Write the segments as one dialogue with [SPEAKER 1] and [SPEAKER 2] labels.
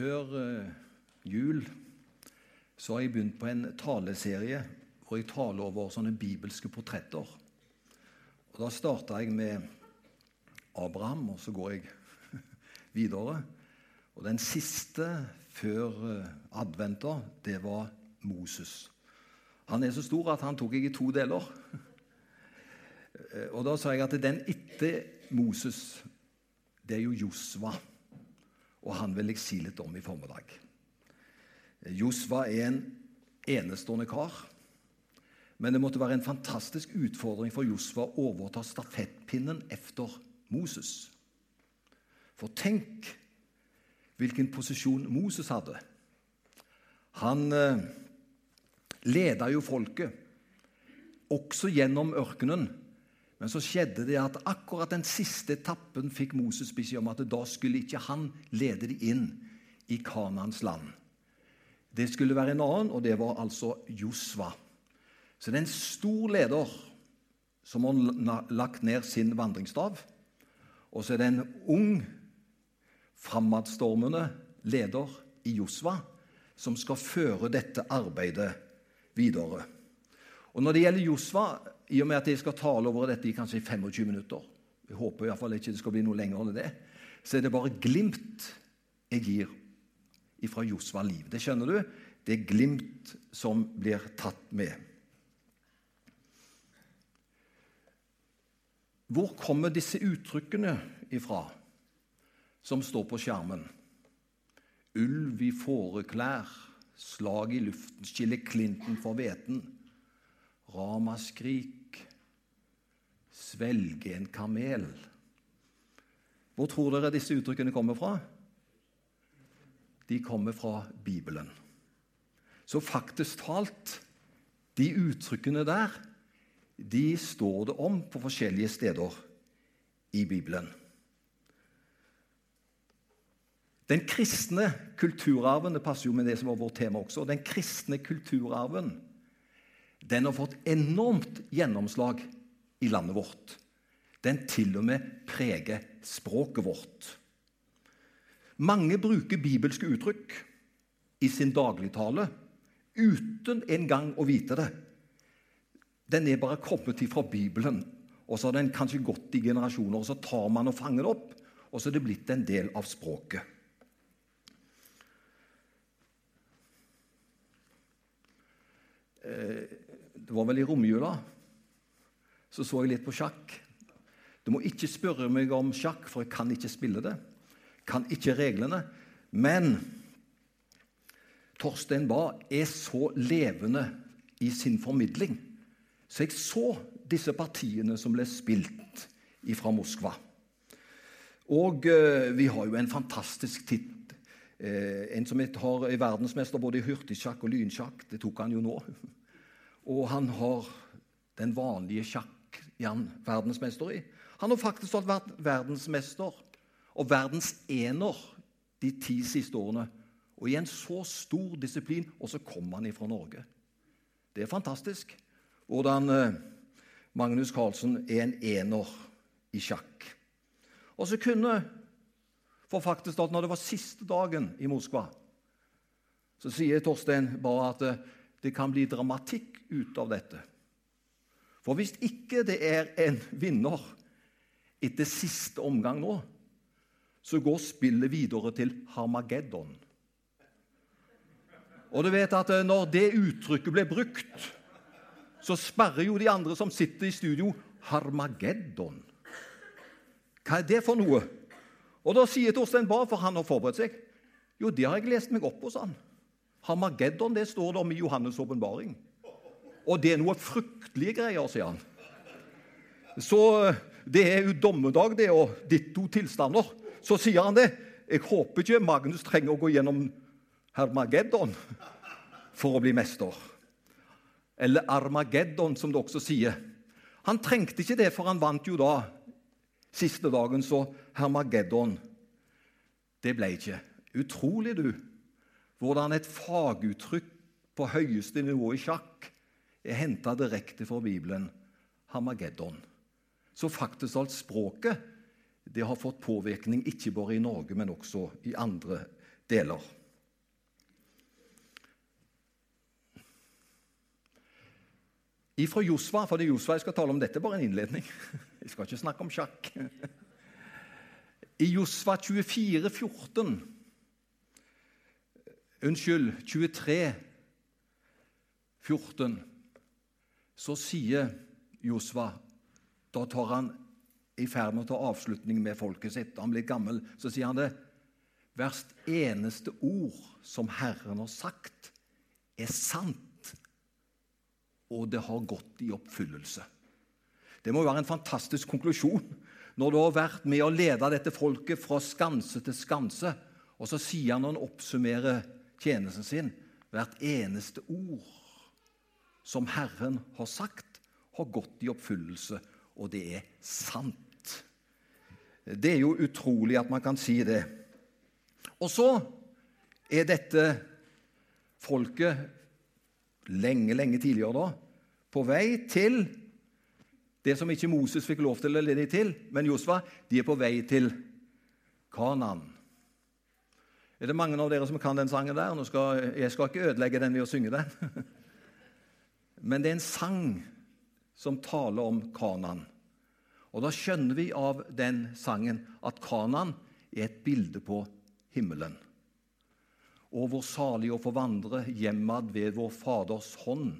[SPEAKER 1] Før eh, jul så har jeg begynt på en taleserie hvor jeg taler over sånne bibelske portretter. Og Da starta jeg med Abraham, og så går jeg videre. Og Den siste før eh, adventa, det var Moses. Han er så stor at han tok jeg i to deler. Eh, og Da sa jeg at den etter Moses, det er jo Josva. Og han vil jeg si litt om i formiddag. Josva er en enestående kar. Men det måtte være en fantastisk utfordring for Josva å overta stafettpinnen etter Moses. For tenk hvilken posisjon Moses hadde. Han eh, leda jo folket, også gjennom ørkenen. Men så skjedde det at akkurat den siste etappen fikk Moses beskjed om at da skulle ikke han lede de inn i Kanans land. Det skulle være en annen, og det var altså Josva. Så det er en stor leder som har lagt ned sin vandringsstav. Og så er det en ung, framadstormende leder i Josva som skal føre dette arbeidet videre. Og Når det gjelder Josva, i og med at jeg skal tale over dette i kanskje 25 minutter Jeg håper i fall ikke det skal bli noe lenger enn det. Så er det bare glimt jeg gir ifra Josva liv. Det skjønner du? Det er glimt som blir tatt med. Hvor kommer disse uttrykkene ifra som står på skjermen? Ulv i fåreklær, slag i luften, skiller klinten for hveten. Ramaskrik, svelge en kamel. Hvor tror dere disse uttrykkene kommer fra? De kommer fra Bibelen. Så faktisk talt, de uttrykkene der, de står det om på forskjellige steder i Bibelen. Den kristne kulturarven det passer jo med det som var vårt tema også, den kristne kulturarven den har fått enormt gjennomslag i landet vårt. Den til og med preger språket vårt. Mange bruker bibelske uttrykk i sin dagligtale uten engang å vite det. Den er bare kommet fra Bibelen, og så har den kanskje gått i generasjoner. og Så tar man og fanger det opp, og så er det blitt en del av språket. Eh, det var vel i romjula. Så så jeg litt på sjakk. Du må ikke spørre meg om sjakk, for jeg kan ikke spille det. Kan ikke reglene. Men Torstein Bae er så levende i sin formidling. Så jeg så disse partiene som ble spilt fra Moskva. Og eh, vi har jo en fantastisk titt. Eh, en som har, er verdensmester både i hurtigsjakk og lynsjakk. Det tok han jo nå. Og han har den vanlige sjakk Jan verdensmester i. Han har faktisk vært verdensmester og verdensener de ti siste årene. Og i en så stor disiplin, og så kommer han ifra Norge. Det er fantastisk hvordan eh, Magnus Carlsen er en ener i sjakk. Og så kunne For faktisk at når det var siste dagen i Moskva, så sier Torstein bare at eh, det kan bli dramatikk ut av dette. For hvis ikke det er en vinner etter siste omgang nå, så går spillet videre til Harmageddon. Og du vet at eh, når det uttrykket ble brukt, så sperrer jo de andre som sitter i studio, Harmageddon. Hva er det for noe? Og Da sier Torstein Bae, for han har forberedt seg, jo, det har jeg lest meg opp sa han. Harmageddon det står det om i Johannes' åpenbaring. Og det er noe fryktelige greier, sier han. Så eh, det er jo dommedag, det, og ditto tilstander. Så sier han det. Jeg håper ikke Magnus trenger å gå gjennom Hermageddon for å bli mester. Eller Armageddon, som det også sier. Han trengte ikke det, for han vant jo da siste dagen, så Hermageddon Det ble ikke. Utrolig, du, hvordan et faguttrykk på høyeste nivå i sjakk er henta direkte fra Bibelen, Hamageddon. Så faktisk alt språket det har fått påvirkning ikke bare i Norge, men også i andre deler. Ifra Josva, for det er Josva jeg skal tale om. Dette bare en innledning. Jeg skal ikke snakke om sjakk. I Josva 24, 14 Unnskyld, 23, 14 så sier Josva Da tar han i ferd med å ta avslutning med folket sitt. Han blir gammel. Så sier han det. Hvert eneste ord som Herren har sagt, er sant, og det har gått i oppfyllelse. Det må være en fantastisk konklusjon når du har vært med å lede dette folket fra skanse til skanse, og så sier han når han oppsummerer tjenesten sin hvert eneste ord som Herren har sagt, har gått i oppfyllelse, og det er sant. Det er jo utrolig at man kan si det. Og så er dette folket lenge, lenge tidligere da, på vei til det som ikke Moses fikk lov til å lede til, men Josva, de er på vei til Kanan. Er det mange av dere som kan den sangen der? Skal, jeg skal ikke ødelegge den ved å synge den. Men det er en sang som taler om Kanan. Og da skjønner vi av den sangen at Kanan er et bilde på himmelen. Og hvor salig å få vandre hjemmad ved vår Faders hånd.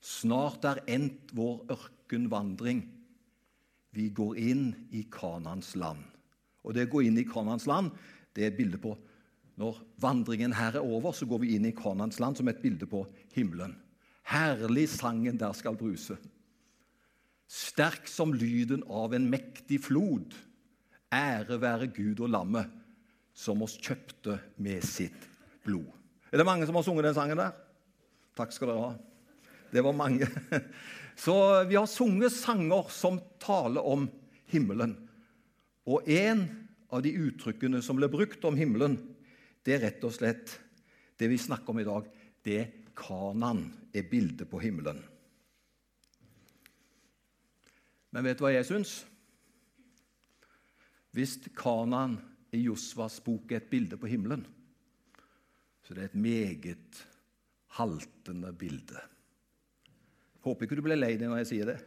[SPEAKER 1] Snart er endt vår ørkenvandring. Vi går inn i Kanans land. Og det å gå inn i Kanans land det er et bilde på Når vandringen her er over, så går vi inn i Kanans land som et bilde på himmelen. Herlig sangen der skal bruse. Sterk som lyden av en mektig flod. Ære være Gud og lammet, som oss kjøpte med sitt blod. Er det mange som har sunget den sangen der? Takk skal dere ha. Det var mange. Så vi har sunget sanger som taler om himmelen. Og en av de uttrykkene som ble brukt om himmelen, det er rett og slett det vi snakker om i dag. Det er Kanan er bildet på himmelen. Men vet du hva jeg syns? Hvis Kanan i Josvas bok er et bilde på himmelen, så det er et meget haltende bilde. Håper ikke du blir lei deg når jeg sier det.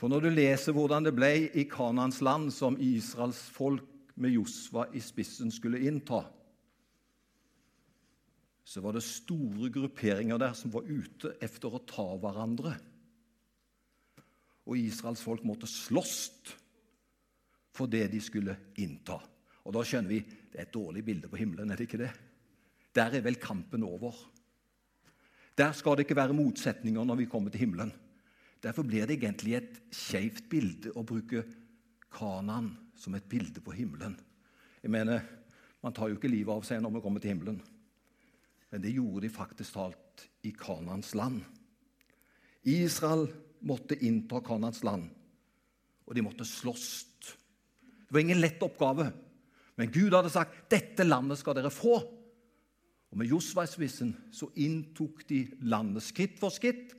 [SPEAKER 1] For når du leser hvordan det ble i Kanans land, som Israels folk med Josva i spissen skulle innta, så var det store grupperinger der som var ute efter å ta hverandre. Og Israels folk måtte slåss for det de skulle innta. Og Da skjønner vi det er et dårlig bilde på himmelen, er det ikke det? Der er vel kampen over. Der skal det ikke være motsetninger når vi kommer til himmelen. Derfor blir det egentlig et skeivt bilde å bruke Kanan som et bilde på himmelen. Jeg mener, Man tar jo ikke livet av seg når man kommer til himmelen. Men det gjorde de faktisk talt i Kanans land. Israel måtte innta Kanans land, og de måtte slåss. Det var ingen lett oppgave, men Gud hadde sagt 'Dette landet skal dere få'. Og Med Josva i spissen så inntok de landet skritt for skritt.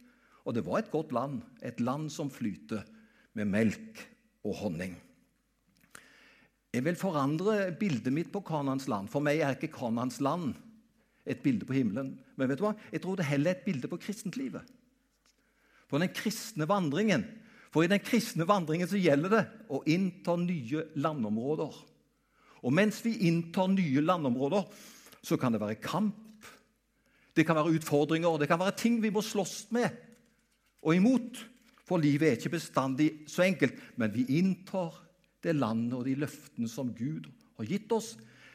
[SPEAKER 1] Og det var et godt land, et land som flyter med melk og honning. Jeg vil forandre bildet mitt på Kanans land. For meg er ikke Kanans land et bilde på himmelen. Men vet du hva? jeg tror det heller er et bilde på kristentlivet. På den kristne vandringen. For i den kristne vandringen så gjelder det å innta nye landområder. Og mens vi inntar nye landområder, så kan det være kamp. Det kan være utfordringer, det kan være ting vi må slåss med og imot. For livet er ikke bestandig så enkelt. Men vi inntar det landet og de løftene som Gud har gitt oss,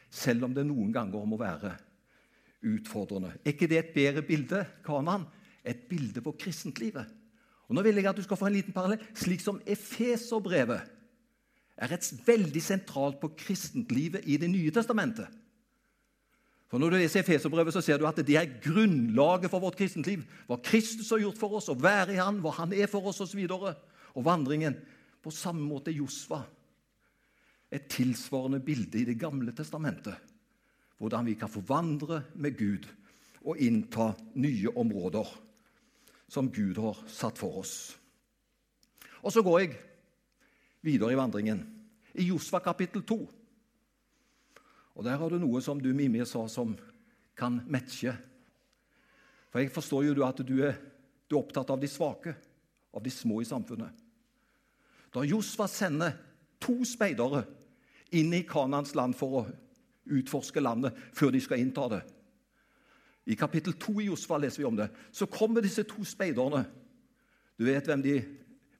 [SPEAKER 1] selv om det noen ganger må være utfordrende. Er ikke det et bedre bilde, Kanan? Et bilde på kristentlivet. Og Nå vil jeg at du skal få en liten parallell. Slik som Efeserbrevet er et veldig sentralt på kristentlivet i Det nye testamentet. For Når du leser Efeserbrevet, så ser du at det er grunnlaget for vårt kristentliv. Hva Kristus har gjort for oss, å være i Han, hva Han er for oss osv. Og, og vandringen. På samme måte Josva. Et tilsvarende bilde i Det gamle testamentet hvordan vi kan forvandre med Gud og innta nye områder som Gud har satt for oss. Og så går jeg videre i vandringen, i Josva kapittel 2. Og der har du noe som du, Mimir, sa som kan matche. For jeg forstår jo at du er, du er opptatt av de svake, av de små i samfunnet. Da Josva sender to speidere inn i Kanans land for å utforske landet før de skal innta det I kapittel 2 i Josfa leser vi om det. Så kommer disse to speiderne. Du vet hvem de,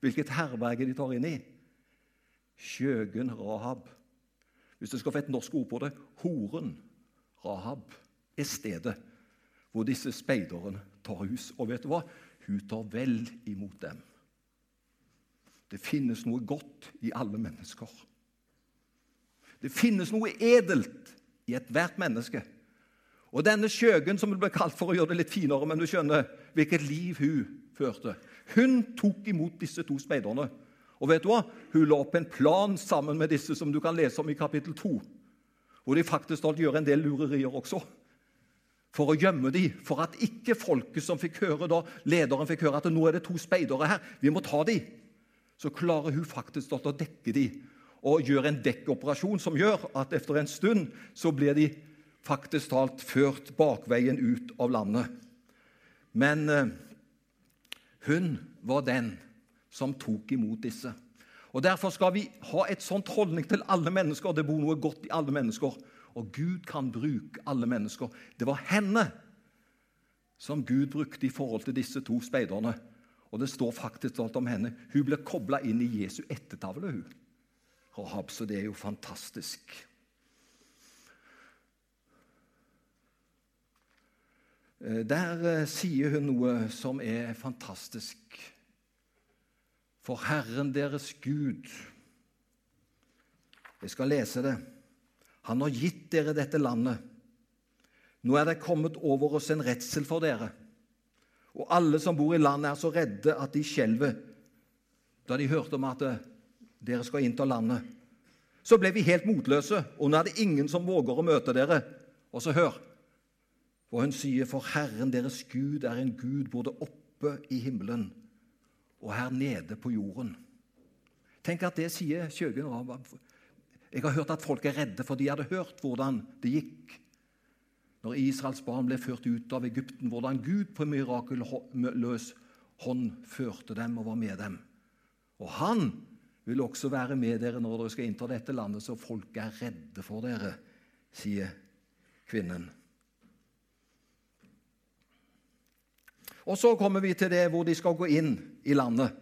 [SPEAKER 1] hvilket herberge de tar inn i? Skjøgen Rahab. Hvis du skal få et norsk ord på det horen Rahab er stedet hvor disse speiderne tar hus. Og vet du hva? Hun tar vel imot dem. Det finnes noe godt i alle mennesker. Det finnes noe edelt i ethvert menneske. Og denne Skjøgen, som ble kalt for å gjøre det litt finere, men du skjønner hvilket liv hun førte. Hun tok imot disse to speiderne. Og vet du hva? Hun la opp en plan sammen med disse som du kan lese om i kapittel 2. Hvor de faktisk gjør en del lurerier også. For å gjemme dem, for at ikke folket som fikk høre da, lederen fikk høre at nå er det to speidere her, vi må ta dem. Så klarer hun faktisk å dekke dem og gjør en dekkoperasjon som gjør at etter en stund så blir de faktisk talt ført bakveien ut av landet. Men eh, hun var den som tok imot disse. Og Derfor skal vi ha et sånt holdning til alle mennesker. Det bor noe godt i alle mennesker. Og Gud kan bruke alle mennesker. Det var henne som Gud brukte i forhold til disse to speiderne. Og det står faktisk alt om henne. Hun ble kobla inn i Jesu ettertavle. hun. Rahab, så det er jo fantastisk. Eh, der eh, sier hun noe som er fantastisk. For Herren deres Gud Jeg skal lese det. Han har gitt dere dette landet. Nå er det kommet over oss en redsel for dere. Og alle som bor i landet, er så redde at de skjelver da de hørte om at dere skal innta landet. Så ble vi helt motløse, og nå er det ingen som våger å møte dere. Og så hør. For hun sier, for Herren deres Gud er en Gud både oppe i himmelen og her nede på jorden. Tenk at det sier Kjøgen. Jeg har hørt at folk er redde, for de hadde hørt hvordan det gikk når Israels barn ble ført ut av Egypten, hvordan Gud på mirakelløs hånd førte dem og var med dem. Og han vil også være med dere når dere skal innta dette landet, så folk er redde for dere, sier kvinnen. Og så kommer vi til det hvor de skal gå inn i landet.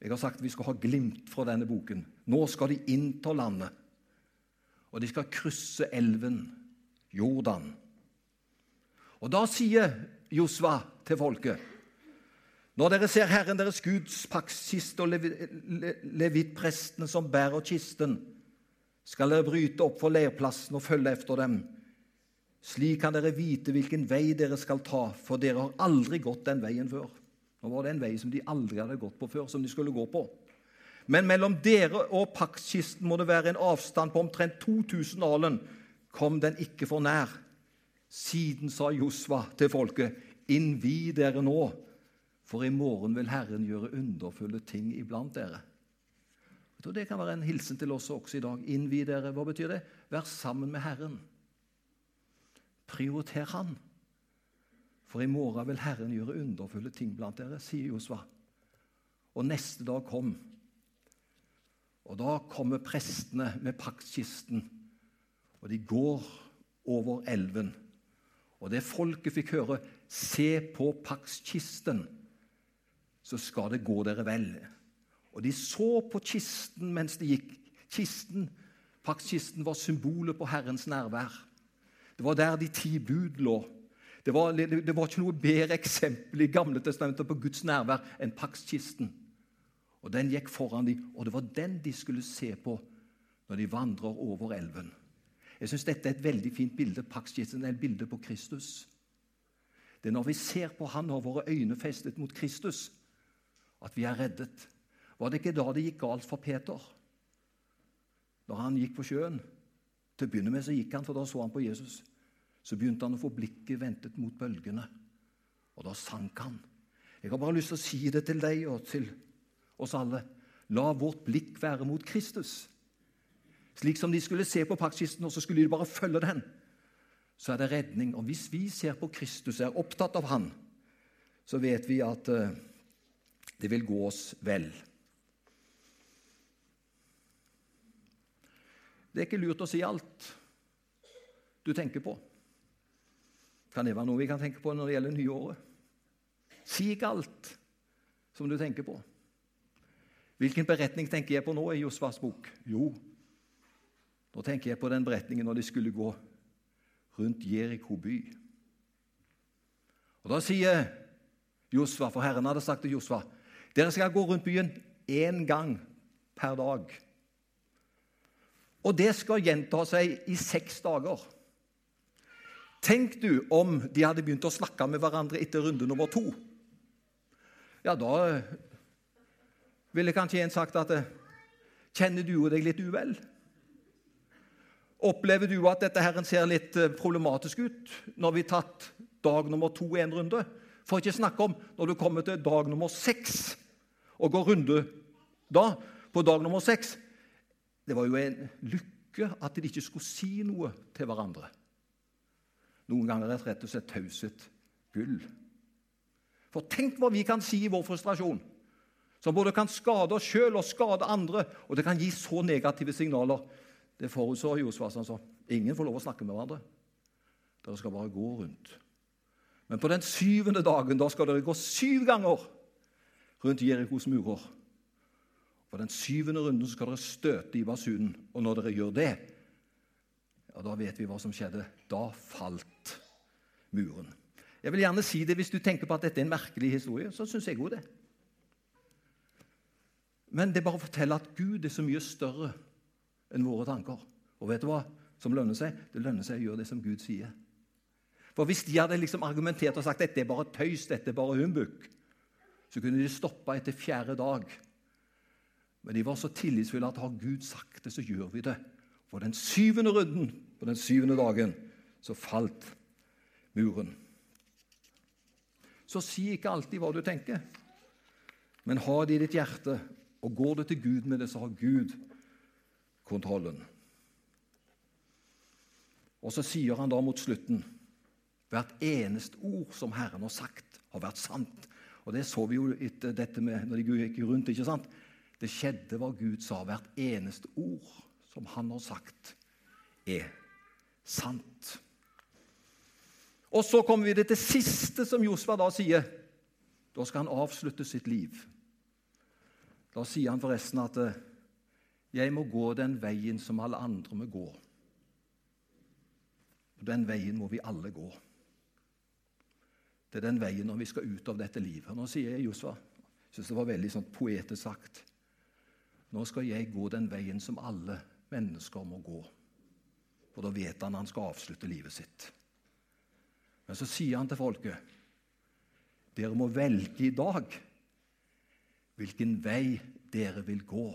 [SPEAKER 1] Jeg har sagt vi skal ha glimt fra denne boken. Nå skal de innta landet. Og de skal krysse elven Jordan. Og da sier Josva til folket Når dere ser Herren deres Guds paktkiste og levitprestene som bærer kisten, skal dere bryte opp for leirplassen og følge efter dem slik kan dere vite hvilken vei dere skal ta, for dere har aldri gått den veien før. Nå var det en vei som de aldri hadde gått på før, som de skulle gå på. Men mellom dere og paktkisten må det være en avstand på omtrent 2000 alen. Kom den ikke for nær. Siden sa Josva til folket, innvi dere nå, for i morgen vil Herren gjøre underfulle ting iblant dere. Jeg tror Det kan være en hilsen til oss også i dag. Innvi dere. Hva betyr det? Vær sammen med Herren. Prioriter Han. For i morgen vil Herren gjøre underfulle ting blant dere, sier Josva. Og neste dag kom. Og da kommer prestene med paktkisten, og de går over elven. Og det folket fikk høre, se på pakkskisten, så skal det gå dere vel. Og de så på kisten mens de gikk. Kisten, Pakkskisten var symbolet på Herrens nærvær. Det var der de ti bud lå. Det var, det var ikke noe bedre eksempel i Gamle testamentet på Guds nærvær enn pakkskisten. Og Den gikk foran dem, og det var den de skulle se på når de vandrer over elven. Jeg syns dette er et veldig fint bilde. Pakkskisten er et bilde på Kristus. Det er når vi ser på Han og våre øyne festet mot Kristus, at vi er reddet. Var det ikke da det gikk galt for Peter? Når han gikk på sjøen? Til å begynne med så gikk han, for da så han på Jesus. Så begynte han å få blikket ventet mot bølgene, og da sank han. Jeg har bare lyst til å si det til deg og til oss alle. La vårt blikk være mot Kristus. Slik som de skulle se på paktkisten, og så skulle de bare følge den. Så er det redning. Og hvis vi ser på Kristus, er opptatt av Han, så vet vi at uh, det vil gå oss vel. Det er ikke lurt å si alt du tenker på. Kan det være noe vi kan tenke på når det gjelder nyåret? Si ikke alt som du tenker på. Hvilken beretning tenker jeg på nå i Josvas bok? Jo, nå tenker jeg på den beretningen når de skulle gå rundt Jeriko by. Og Da sier Josva, for Herren hadde sagt til Josva, dere skal gå rundt byen én gang per dag. Og det skal gjenta seg i seks dager. Tenk du om de hadde begynt å snakke med hverandre etter runde nummer to. Ja, da ville kanskje en sagt at Kjenner du deg litt uvel? Opplever du at dette her ser litt eh, problematisk ut vi har tatt dag nummer to i en runde? For ikke snakke om når du kommer til dag nummer seks og går runde da, på dag nummer seks. Det var jo en lykke at de ikke skulle si noe til hverandre. Noen ganger er det rett og slett taushet gull. For tenk hva vi kan si i vår frustrasjon, som både kan skade oss sjøl og skade andre, og det kan gi så negative signaler. Det forutså Josvas. Han ingen får lov å snakke med hverandre. Dere skal bare gå rundt. Men på den syvende dagen da skal dere gå syv ganger rundt Jerikos murer. På den syvende runden skal dere støte i basunen, og når dere gjør det, ja, da vet vi hva som skjedde. Da falt muren. Jeg vil gjerne si det Hvis du tenker på at dette er en merkelig historie, så syns jeg òg det. Men det er bare å fortelle at Gud er så mye større enn våre tanker. Og vet du hva som lønner seg? Det lønner seg å gjøre det som Gud sier. For Hvis de hadde liksom argumentert og sagt dette er bare tøys, dette er bare humbug, så kunne de stoppa etter fjerde dag. Men de var så tillitsfulle at har Gud sagt det, så gjør vi det. På den syvende runden, på den syvende dagen, så falt muren. Så si ikke alltid hva du tenker, men ha det i ditt hjerte. Og går det til Gud med det, så har Gud kontrollen. Og så sier han da mot slutten hvert eneste ord som Herren har sagt, har vært sant. Og Det så vi jo etter dette med når de gikk rundt. ikke sant? Det skjedde hva Gud sa. Hvert eneste ord som han har sagt, er sant. Og så kommer vi til det siste som Josva da sier. Da skal han avslutte sitt liv. Da sier han forresten at eh, 'jeg må gå den veien som alle andre må gå'. Den veien må vi alle gå. Det er den veien når vi skal ut av dette livet. Nå sier jeg Josva, syns det var veldig sånn poetisk sagt. Nå skal jeg gå den veien som alle mennesker må gå. For da vet han han skal avslutte livet sitt. Men så sier han til folket dere må velge i dag hvilken vei dere vil gå.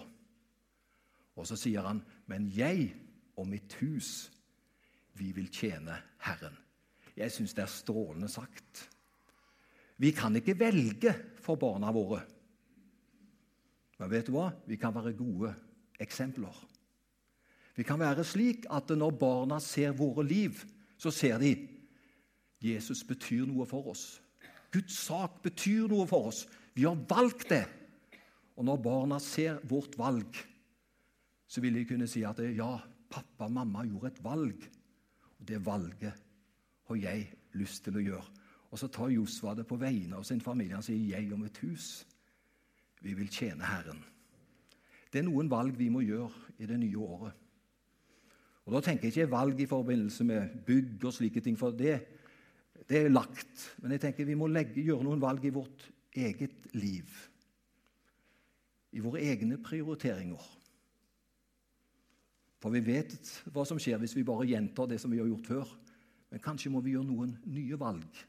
[SPEAKER 1] Og så sier han, men jeg og mitt hus, vi vil tjene Herren. Jeg syns det er strålende sagt. Vi kan ikke velge for barna våre. Men vet du hva? Vi kan være gode eksempler. Vi kan være slik at når barna ser våre liv, så ser de Jesus betyr noe for oss. Guds sak betyr noe for oss. Vi har valgt det. Og når barna ser vårt valg, så vil de kunne si at ja, pappa og mamma gjorde et valg. Og det valget har jeg lyst til å gjøre. Og så tar Josva det på vegne av sin familie. Han sier 'jeg og mitt hus'. Vi vil tjene Herren. Det er noen valg vi må gjøre i det nye året. Og Da tenker jeg ikke valg i forbindelse med bygg og slike ting, for det, det er lagt. Men jeg tenker vi må legge, gjøre noen valg i vårt eget liv. I våre egne prioriteringer. For vi vet hva som skjer hvis vi bare gjentar det som vi har gjort før. Men kanskje må vi gjøre noen nye valg.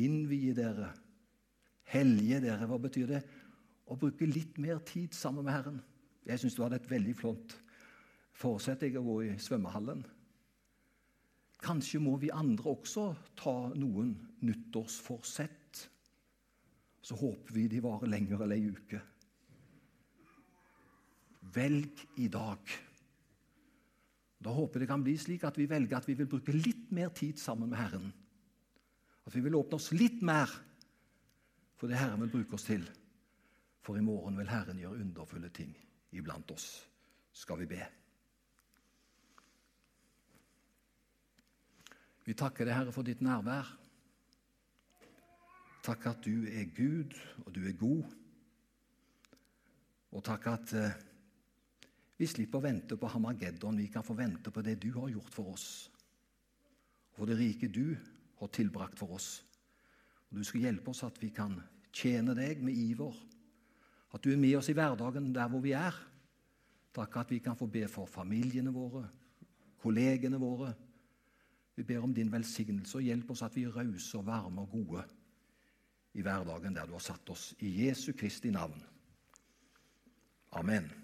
[SPEAKER 1] Innvie dere, hellige dere. Hva betyr det? Å bruke litt mer tid sammen med Herren. Jeg syns du hadde et veldig flott forsett jeg å gå i svømmehallen. Kanskje må vi andre også ta noen nyttårsforsett. Så håper vi de varer lenger eller ei uke. velg i dag. Da håper jeg det kan bli slik at vi velger at vi vil bruke litt mer tid sammen med Herren. At vi vil åpne oss litt mer for det Herren vil bruke oss til. For i morgen vil Herren gjøre underfulle ting iblant oss. Skal vi be. Vi takker deg, Herre, for ditt nærvær. Takk at du er Gud, og du er god. Og takk at eh, vi slipper å vente på Hamageddon, vi kan få vente på det du har gjort for oss. Og for det rike du har tilbrakt for oss. Og Du skal hjelpe oss at vi kan tjene deg med iver. At du er med oss i hverdagen der hvor vi er. Takk at vi kan få be for familiene våre, kollegene våre. Vi ber om din velsignelse, og hjelp oss at vi er rause og varme og gode i hverdagen der du har satt oss. I Jesu Kristi navn. Amen.